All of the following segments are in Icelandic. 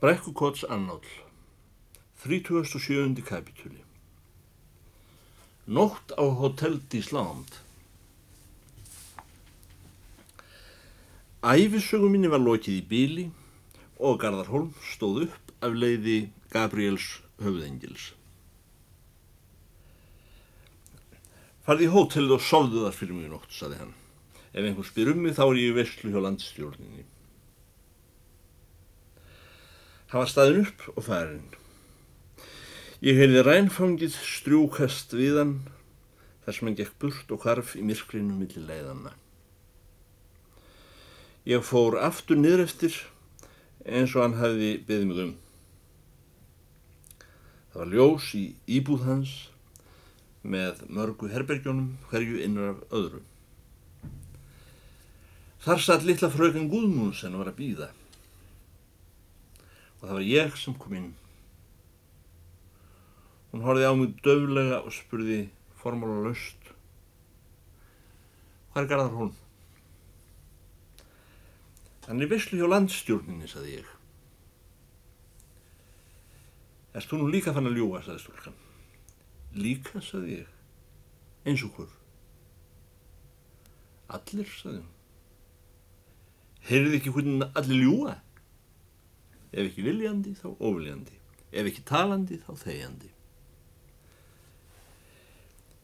Brekkukots annál 37. kapitúli Nótt á Hotel d'Island Æfisögum minni var lokið í bíli og Garðar Holm stóð upp af leiði Gabriels höfðengils. Farði í hótelið og sofðu þar fyrir mjög nótt, saði hann. Ef einhver spyr um mig þá er ég í vestlu hjá landstjórninni. Það var staðin upp og farin. Ég heyrði rænfangið strjúkast við hann þar sem hann gekk burt og hvarf í myrklinu millir leiðanna. Ég fór aftur niður eftir eins og hann hafi beðið mig um. Það var ljós í íbúð hans með mörgu herbergjónum hverju innur af öðru. Þar satt litla fröken Guðmúnsen var að býða og það var ég sem kom inn. Hún horfið á mig döflega og spurði formála laust. Hvað er garðar hún? Hann er visslu hjá landstjórninni, saði ég. Erst þú nú líka fann að ljúa, saði stúlkan. Líka, saði ég. Eins og hvur? Allir, saði hún. Heyrðu ekki hvernig allir ljúa? Ef ekki viljandi, þá óviljandi. Ef ekki talandi, þá þegjandi.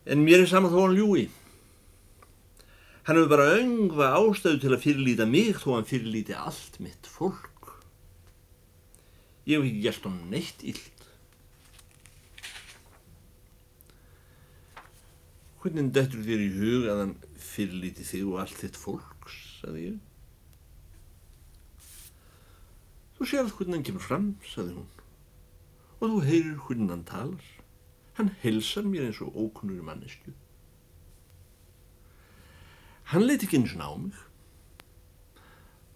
En mér er saman þó hann ljúi. Hann hefur bara öngva ástöðu til að fyrirlýta mig þó hann fyrirlýti allt mitt fólk. Ég hef ekki gert hann neitt illt. Hvernig dettur þér í hug að hann fyrirlýti þig og allt þitt fólks, sagði ég. Þú séð hvernig hann kemur fram, saði hún, og þú heyrir hvernig hann talar. Hann helsar mér eins og ókunnur mannesku. Hann leiti ekki eins og ná mig.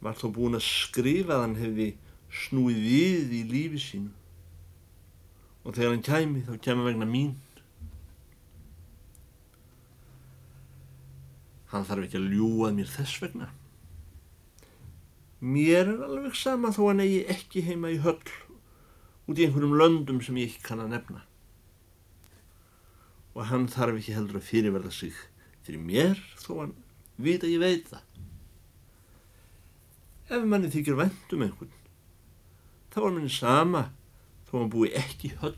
Var þó búin að skrifa að hann hefði snúið við í lífi sínu og þegar hann kæmi þá kæmi vegna mín. Hann þarf ekki að ljúað mér þess vegna. Mér er alveg sama þó hann eigi ekki heima í höll út í einhverjum löndum sem ég ekki kann að nefna. Og hann þarf ekki heldur að fyrirverða sig fyrir mér þó hann vita ég veit það. Ef manni þykir vendum einhvern, þá var manni sama þó hann búi ekki höll.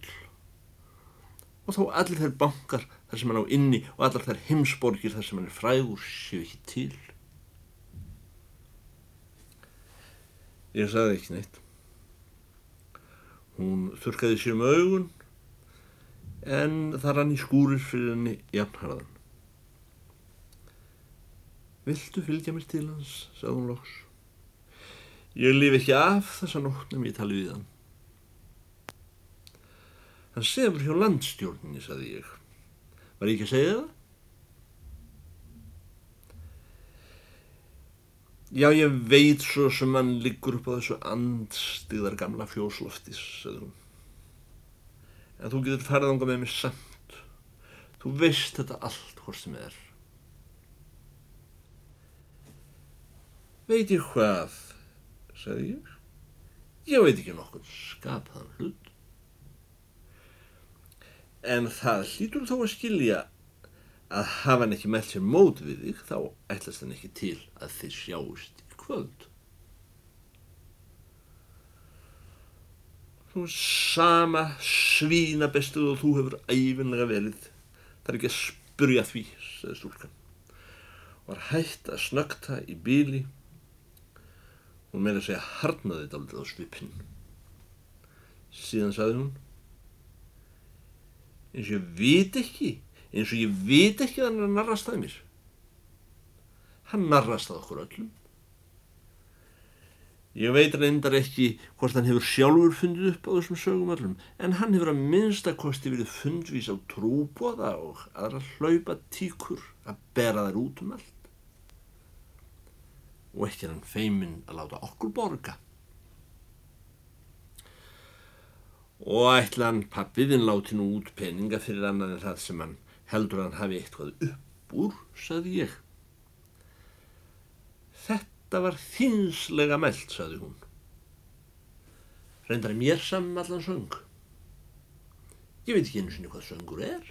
Og þó allir þær bankar þar sem hann á inni og allar þær heimsborgir þar sem hann er frægur séu ekki til. Ég sagði ekki neitt. Hún þurkaði sér um augun en þar hann í skúrir fyrir henni jafnharðan. Viltu fylgja mér til hans, sagði hún loks. Ég lifi ekki af þessa nótt nefn ég tali við hann. Hann sefur hjá landstjórninni, sagði ég. Var ég ekki að segja það? Já, ég veit svo sem hann liggur upp á þessu andstíðar gamla fjósloftis, sagði hún. En þú getur farið ánga með mér samt. Þú veist þetta allt hvort sem er. Veit ég hvað, sagði ég. Ég veit ekki nokkur skapaðan hlut. En það hlýtur þó að skilja að hafa hann ekki meld sér mót við þig þá ætlast hann ekki til að þið sjáust í kvöld. Þú sama svína bestuð og þú hefur æfinlega verið. Það er ekki að spurja því, segði stúlkan. Var hægt að snögta í bíli. Hún meira að segja harnaði þetta aldrei á svipinn. Síðan sagði hún eins og ég veit ekki eins og ég veit ekki að hann er narrast að mér. Hann narrast að okkur öllum. Ég veit reyndar ekki hvort hann hefur sjálfur fundið upp á þessum sögum öllum, en hann hefur að minnstakosti verið fundvís á trúbóða og aðra hlaupa tíkur að bera þær út um allt. Og ekki er hann feiminn að láta okkur borga. Og ætla hann pappiðinn láti nú út peninga fyrir annan en það sem hann heldur hann hafi eitthvað upp úr, saði ég. Þetta var þinslega meld, saði hún. reyndar mér saman allan söng. Ég veit ekki einu sinni hvað söngur er.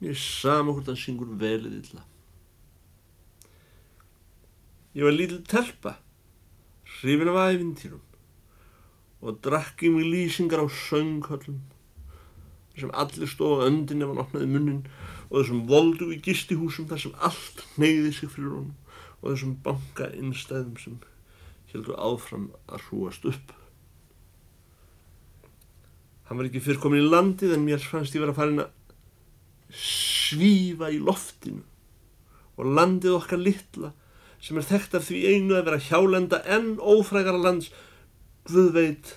Mér er sama hvort hann syngur velið illa. Ég var lítil telpa, hrifin af æfintýrum og drakk í mig lýsingar á sönghöllum sem allir stóða öndin ef hann opnaði munnin og þessum voldu í gistihúsum þar sem allt neyði sig fyrir honum og þessum banka innstæðum sem heldur áfram að hrúast upp. Hann var ekki fyrr komin í landið en mér fannst ég vera að fara að svífa í loftinu og landið okkar litla sem er þekkt af því einu að vera hjálenda en ófrækara lands Guð veit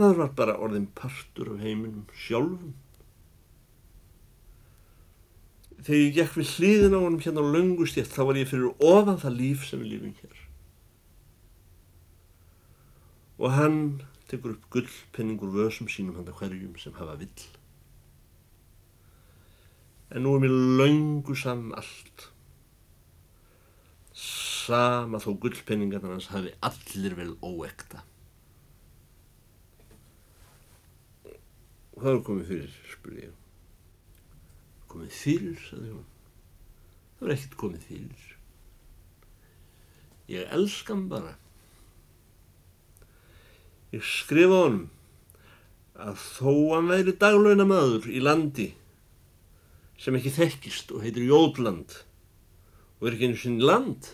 maður var bara orðin partur af heiminum sjálfum Þegar ég gekk við hlýðin á honum hérna á löngustétt þá var ég fyrir ofan það líf sem við lífum hér. Og hann tekur upp gullpenningur vösum sínum handa hverjum sem hafa vill. En nú er mér löngu saman allt. Sama þó gullpenningarnar hans hafi allir vel óekta. Hvað er komið fyrir, spurði ég komið fyrir, sagði hún. Það var ekkert komið fyrir. Ég elskan bara. Ég skrifa honum að þó hann væri daglauna maður í landi sem ekki þekkist og heitir Jóðland og er ekki einu sinni land.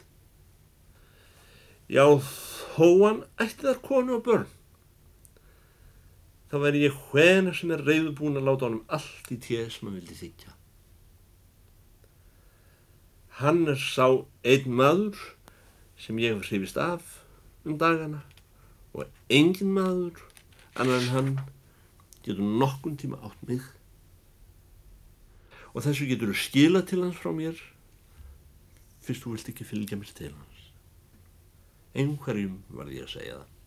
Já, þó hann ætti þar konu og börn. Þá væri ég hvena sem er reyðubúin að láta honum allt í téð sem hann vildi þykja. Hann er sá einn maður sem ég hef hrifist af um dagana og engin maður annar en hann getur nokkun tíma átt mig. Og þessu getur þú skila til hans frá mér fyrst þú vilt ekki fylgja mér til hans. Einhverjum var ég að segja það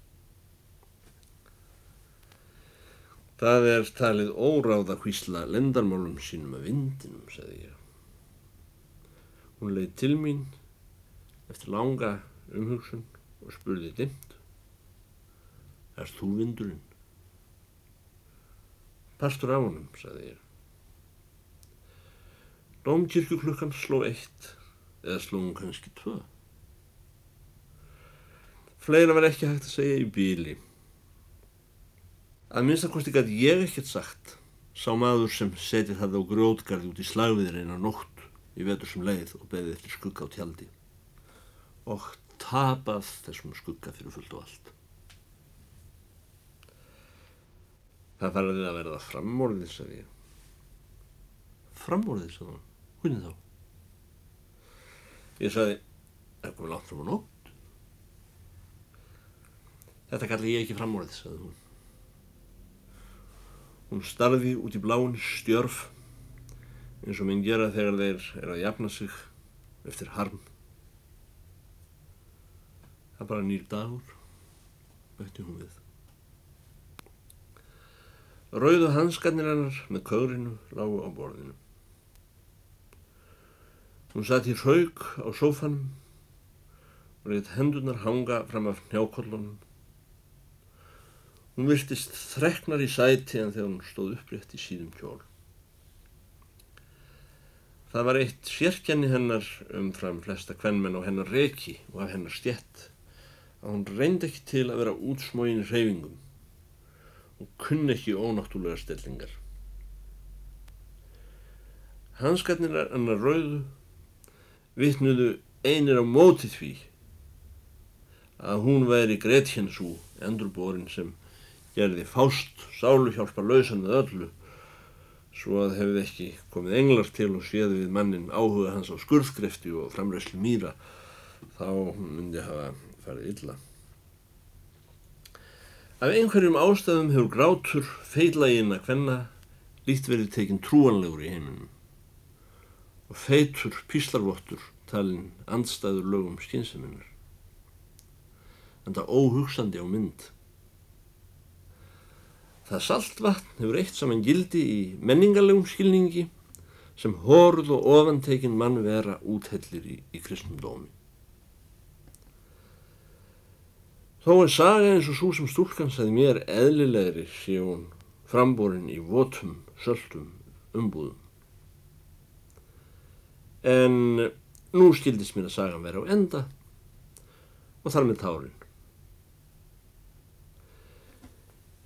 Það er talið óráða hvísla lendarmálum sínum að vindinum, segði ég. Hún leiði til mín eftir langa umhugsun og spurði dimt. Erst þú vindurinn? Pastur á honum, sagði ég. Dómkirkjuklukkan sló eitt eða sló hún kannski tvö. Fleira var ekki hægt að segja í bíli. Að minnstakosti gæti ég ekkert sagt sá maður sem setið það á grótgarði út í slagviðir eina nótt í vetur sem leið og beðið eftir skugga á tjaldi og tapað þessum skugga fyrir fullt og allt. Það faraði að verða framorðið, sagði ég. Framorðið, sagði hann. Hvernig þá? Ég sagði, það komið látt fram á nótt. Þetta kalli ég ekki framorðið, sagði hún. Hún starði út í bláin stjörf eins og minn gera þegar þeir eru að jafna sig eftir harm. Það er bara nýr dagur, bætti hún við. Rauðu hanskarnir hennar með kaurinu lágu á borðinu. Hún satt í raug á sófanum og leitt hendunar hanga fram af njákollunum. Hún virtist þreknar í sæti en þegar hún stóð upprétt í síðum kjól. Það var eitt sérkenni hennar umfram flesta kvennmenn á hennar reki og af hennar stjett að hún reyndi ekki til að vera útsmógin reyfingum og kunni ekki ónáttúlega stellingar. Hanskarnir hennar rauðu vittnuðu einir á móti því að hún væri Gretjensú endurborin sem gerði fást sáluhjálpa lausan með öllu svo að hefði ekki komið englar til og séð við mannin áhuga hans á skurðskrefti og framræslu mýra þá myndi hafa farið illa. Af einhverjum ástæðum hefur grátur feilaginn að hvenna líkt verið tekinn trúanlegur í heiminum og feitur píslarvottur talinn andstæður lögum skynseminnur. En það óhugsandi á mynd. Það saltvatn hefur eitt saman gildi í menningarlegum skilningi sem horð og ofantekinn mann vera úthellir í, í kristnum dómi. Þó er saga eins og svo sem stúlkan sagði mér eðlilegri sé hún framborin í votum, söltum, umbúðum. En nú skildist mér að sagan vera á enda og þar með tárin.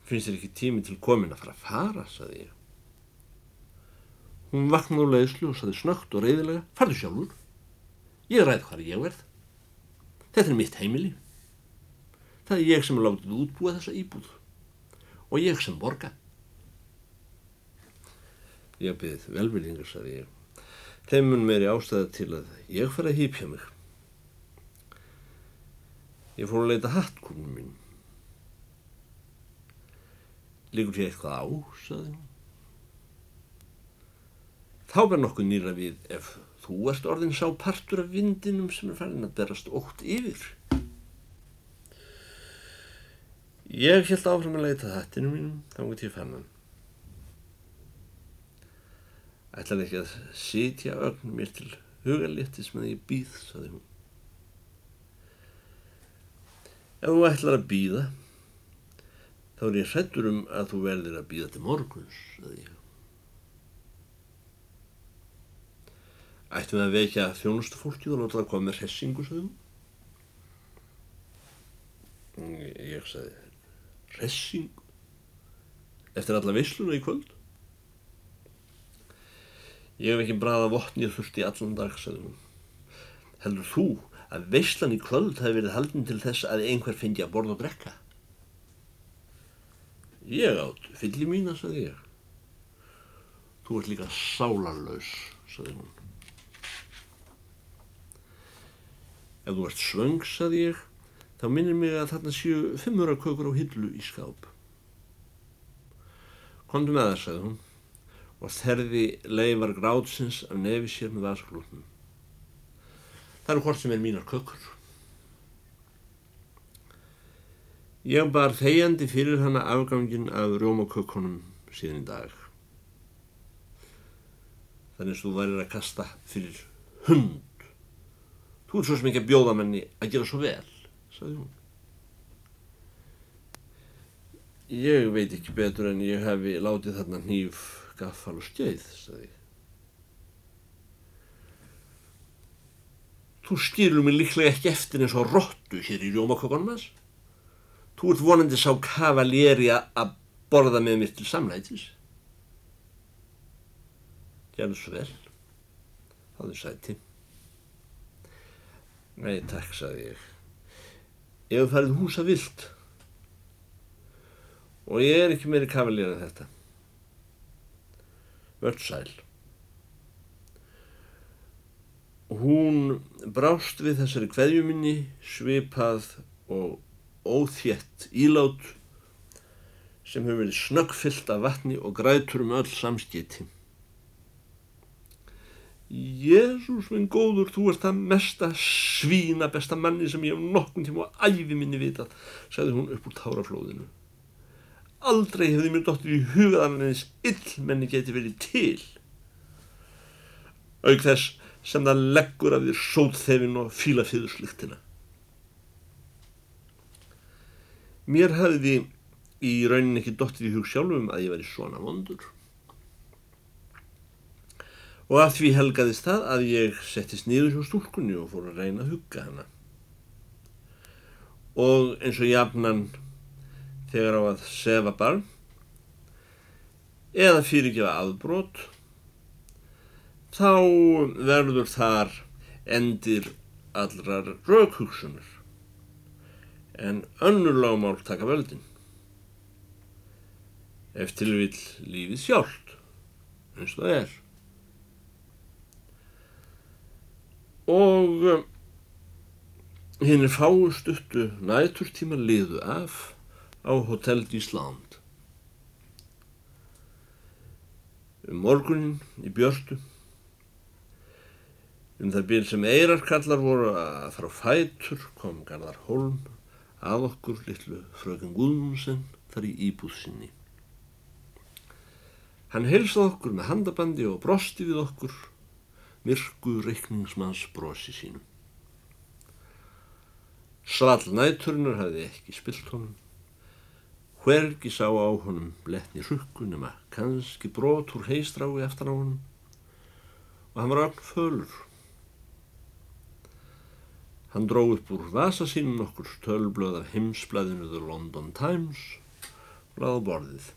Finnst þér ekki tími til komin að fara að fara, saði ég. Hún vaknaði úr leiðslu og saði snögt og reyðilega, farðu sjálfur. Ég ræði hvað ég verð. Þetta er mitt heimili. Það er ég sem er látið útbúa þessa íbúð og ég sem borga. Ég byrðið velbyrðingar, saði ég. Þeim mun meiri ástæða til að ég fara að hýpja mig. Ég fór að leita hattkúnum mín. Liggur því eitthvað á, saði hún. Þá verð nokkuð nýra við ef þú ert orðin sá partur af vindinum sem er farin að berast ótt yfir. Ég held áfram að leita hattinu mínum, þá get ég fann hann. Ætlar ekki að sitja ögn mér til hugaléttis með ég býð, saði hún. Ef þú ætlar að býða, þá er ég hrettur um að þú verðir að býða til morguns, saði ég. Ættum við að vekja þjónustu fólkið og láta það koma með hressingu, hún. Ég saði, hressingu? Eftir alla vissluna í kvöld? Ég hef ekki bræða votnið þurft í allan dag, hún. Heldur þú að veislan í kvöld hafi verið haldin til þess að einhver fengi að borða og drekka? Ég átt, fylli mína, saði ég. Þú ert líka sálarlaus, saði hún. Ef þú ert svöng, saði ég, þá minnir mig að þarna séu fimmura kökur á hillu í skáp. Kondu með það, saði hún og þerði leifar grátsins af nefi sér með vasklútnum. Það eru hvort sem er mínar kökur. Ég bar þegjandi fyrir hana afgangin af rjómakökunum síðan í dag. Þannig að þú værir að kasta fyrir hund. Þú er svo sem ekki að bjóða menni að gera svo vel, sagði hún. Ég veit ekki betur en ég hefi látið þarna hníf gaffal og skeið, sagði ég. Þú skilur mig líklega ekki eftir eins og róttu hér í rjómakökunum hans. Þú ert vonandi sá kavaléri að borða með mér til samlætis. Gjörðu svo vel. Háðu sæti. Nei, takk, sagði ég. Ég hef farið húsa vilt. Og ég er ekki meiri kavaléri en þetta. Völd sæl. Hún brást við þessari kveðjuminni, svipað og óþjett ílát sem hefur verið snöggfyllt af vatni og grætur um öll samskiti. Jésús minn góður, þú ert það mesta svína besta manni sem ég hef nokkun tíma á æfi minni vitað, sagði hún upp úr táraflóðinu. Aldrei hefði mér dóttir í hugaðan en þess illmenni geti verið til. Auk þess sem það leggur af þér sótþefin og fílafíðuslíktina. Mér hafði í raunin ekki dóttir í hug sjálfum að ég væri svona vondur. Og að því helgaðist það að ég settist niður hjá stúlkunni og fór að reyna að hugga hana. Og eins og jafnan þegar á að sefa barn eða fyrirgefa aðbrót þá verður þar endir allrar raukhugsunar en önnur lágmál taka völdin. Eftir vil lífið sjálft eins og það er. Og hinn er fáustuttu næturtíma liðu af á Hotel d'Island um morgunin í björstu um það bíl sem eirarkallar voru að fara á fætur kom Garðar Holm að okkur litlu fröken Guðmundsen þar í íbúð sinni hann heilsað okkur með handabandi og brosti við okkur myrku reikningsmanns brosi sínum Svall næturinnar hafði ekki spilt honum. Hvergi sá á honum letni hrukku nema kannski brot úr heistrái eftir á honum og hann var ögn fölur. Hann dró upp úr vasa sínum nokkur tölblöð af heimsblæðinu The London Times og laði á borðið.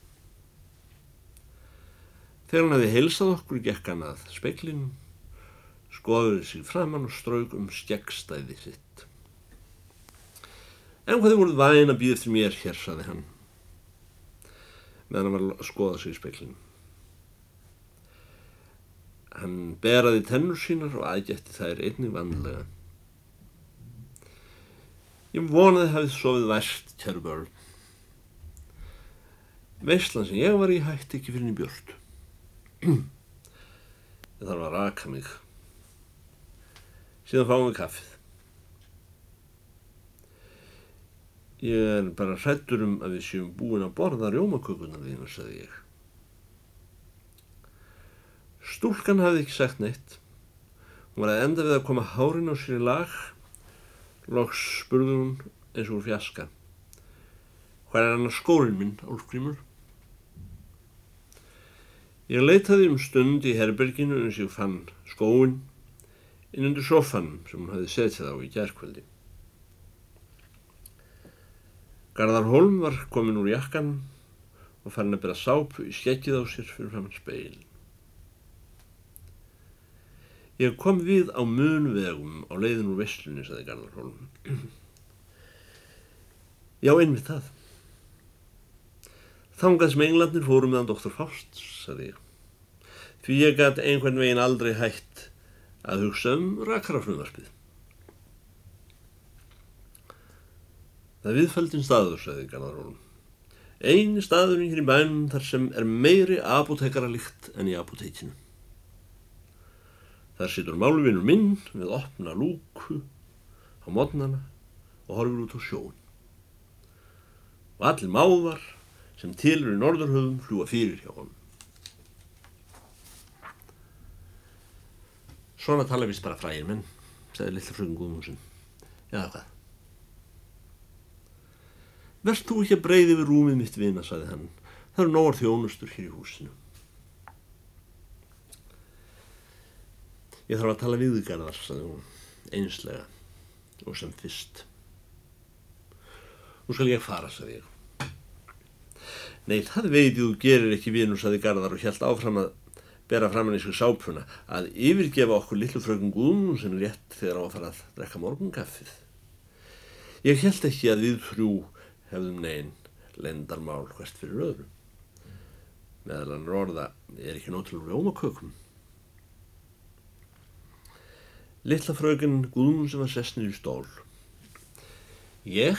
Þegar hann hefði heilsað okkur gekk hann að speiklinu, skoðuði sig framann og strauk um skeggstæði sitt. En hvað þið voruð væn að býða eftir mér hér, saði hann, meðan hann var að skoða sig í speiklinu. Hann beraði tennur sínar og aðgætti þær einnig vanlega. Ég vonaði hafið sofið vært, kæru börn. Veistlan sem ég var í hætti ekki fyrir nýbjörn. Ég þarf að raka mig. Síðan fáum við kaffið. Ég er bara hrættur um að við séum búin að borða rjómakökunar þínu, sagði ég. Stúlkan hafði ekki sagt neitt. Hún var að enda við að koma hárin á sér í lag. Loks spurði hún eins og úr fjaska. Hvað er hann að skórin minn, Álfgrímur? Ég leitaði um stund í herberginu eins og fann skóin inn undir sofanum sem hún hafi setið á í gerðkvöldi. Garðar Holm var komin úr jakkan og fann að byrja sápu í skekkið á sér fyrir fram speil. Ég kom við á munvegum á leiðin úr vestlunni, saði Garðar Holm. Já, einmitt það. Þangað sem englandir fórum meðan doktor Faust, saði ég. Því ég gæti einhvern veginn aldrei hægt að hugsa um rakarafröðvarpið. Það viðfældin staður, saði Garðarólum. Einu staðurinn hér í bænum þar sem er meiri apotekara líkt enn í apotekinu. Þar situr málvinur minn við opna lúku á modnana og horfur út á sjón. Og allir máðar sem tilur í norðurhöfum fljúa fyrir hjá honum. Svona tala vist bara frægir menn, segði lilla frögun Guðmúsin. Já, hvað? Verst þú ekki að breyði við rúmið mitt vina, sagði hann. Það eru nógar þjónustur hér í húsinu. Ég þarf að tala við Garðar, sagði hún, einslega og sem fyrst. Nú skal ég fara, sagði ég. Nei, það veit ég þú gerir ekki vinur, sagði Garðar og hjælt áfram að bera fram hann í sig sápuna að yfirgefa okkur lillu frökun Guðmún sem rétt þegar á að fara að drekka morgungaffið. Ég held ekki að við þrjú hefðum negin lendarmál hvert fyrir öðru. Meðal hann orða er ekki nótilur rjómakökum. Lilla frökun Guðmún sem var sessnir í stól. Ég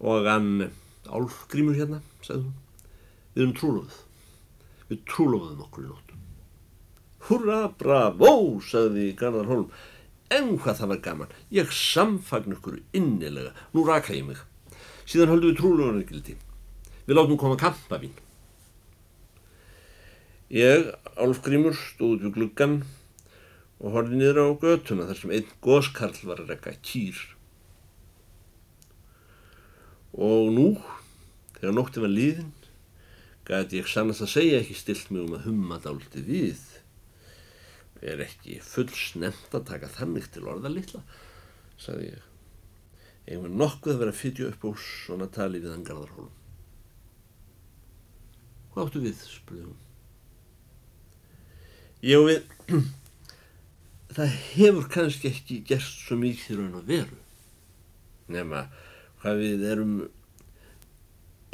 og hann Álfgrímur hérna, sagði hún, við erum trúluð. Við trúlofuðum okkur í nótt. Húra, bravo, sagði Garðar Holm. En hvað það var gaman. Ég samfagn ykkur innilega. Nú raka ég mig. Síðan höldum við trúlofunargildi. Við látum koma kampavín. Ég, Álfgrímur, stóð við gluggan og horfði niður á götuna þar sem einn góskarl var að rekka kýr. Og nú, þegar nótti var líðin, gæti ég sannast að segja ekki stilt mig um að humma dáliti við. Er ekki full snemt að taka þannig til orða litla, sagði ég. Einhvern nokkuð að vera að fytja upp úr svona tali við hann Garðarhólum. Hvað áttu við, spurði hún. Ég við, það hefur kannski ekki gerst svo mikið raun að veru. Nefna, hvað við erum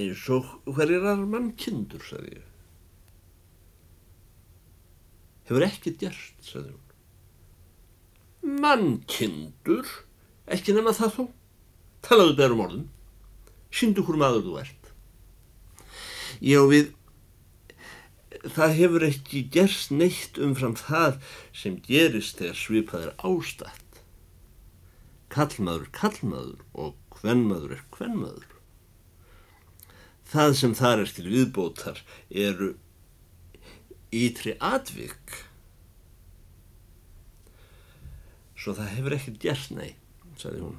eins og hverjir aðra mannkindur, sagði ég. Hefur ekkert gerst, sagði hún. Mannkindur? Ekki nema það þó? Talaðu berum orðum. Sýndu húr maður þú ert. Já, við... Það hefur ekki gerst neitt umfram það sem gerist þegar svipað er ástætt. Kallmaður er kallmaður og hvennmaður er hvennmaður. Það sem þar er til viðbótar eru ytri atvik. Svo það hefur ekkert gert, nei, sagði hún.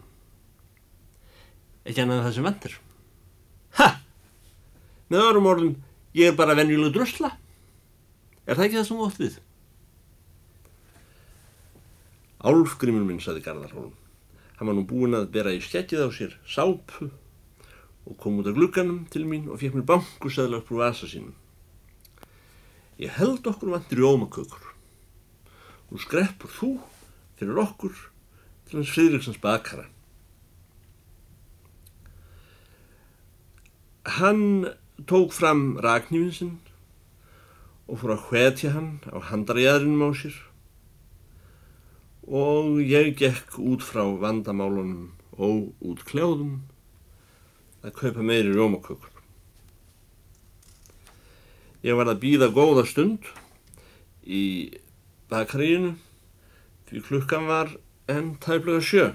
ekki annað það sem vantir. Ha! Með öðrum orðum, ég er bara venjuleg drusla. Er það ekki það sem þú ótt við? Álfgrimur minn, saði Garðarhólm. Hann var nú búin að bera í skekkið á sér sápu og kom út af glugganum til mín og fekk mér bankusæðla upp úr vasa sínum. Ég held okkur vantir jómakökur. Nú skreppur þú fyrir okkur til hans Fridriksons bakara. Hann tók fram raknýfin sinn og fór að hvetja hann á handarjæðrinum á sér og ég gekk út frá vandamálunum og út kljáðum að kaupa meiri rómakökur. Ég var að býða góða stund í bakaríinu því klukkan var enn tæflega sjö.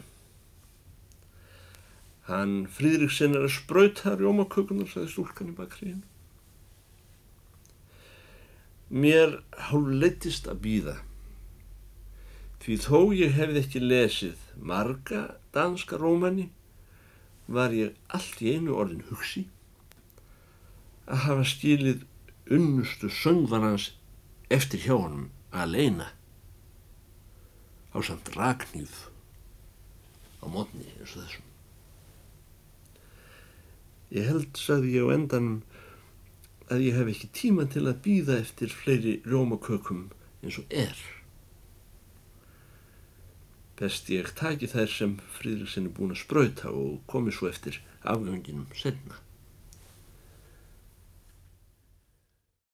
Hann Fríðriksson er að spröyta rómakökunar, sagði stúlkan í bakaríinu. Mér hálf leittist að býða því þó ég hefði ekki lesið marga danska rómani var ég allt í einu orðin hugsi að hafa stílið unnustu söngvarans eftir hjá honum að leina á samt ragnýð á mótni eins og þessum. Ég held, sagði ég á endan, að ég hef ekki tíma til að býða eftir fleiri rómakökum eins og er. Best ég taki þær sem Fríðriksson er búin að spröyta og komi svo eftir afganginum senna.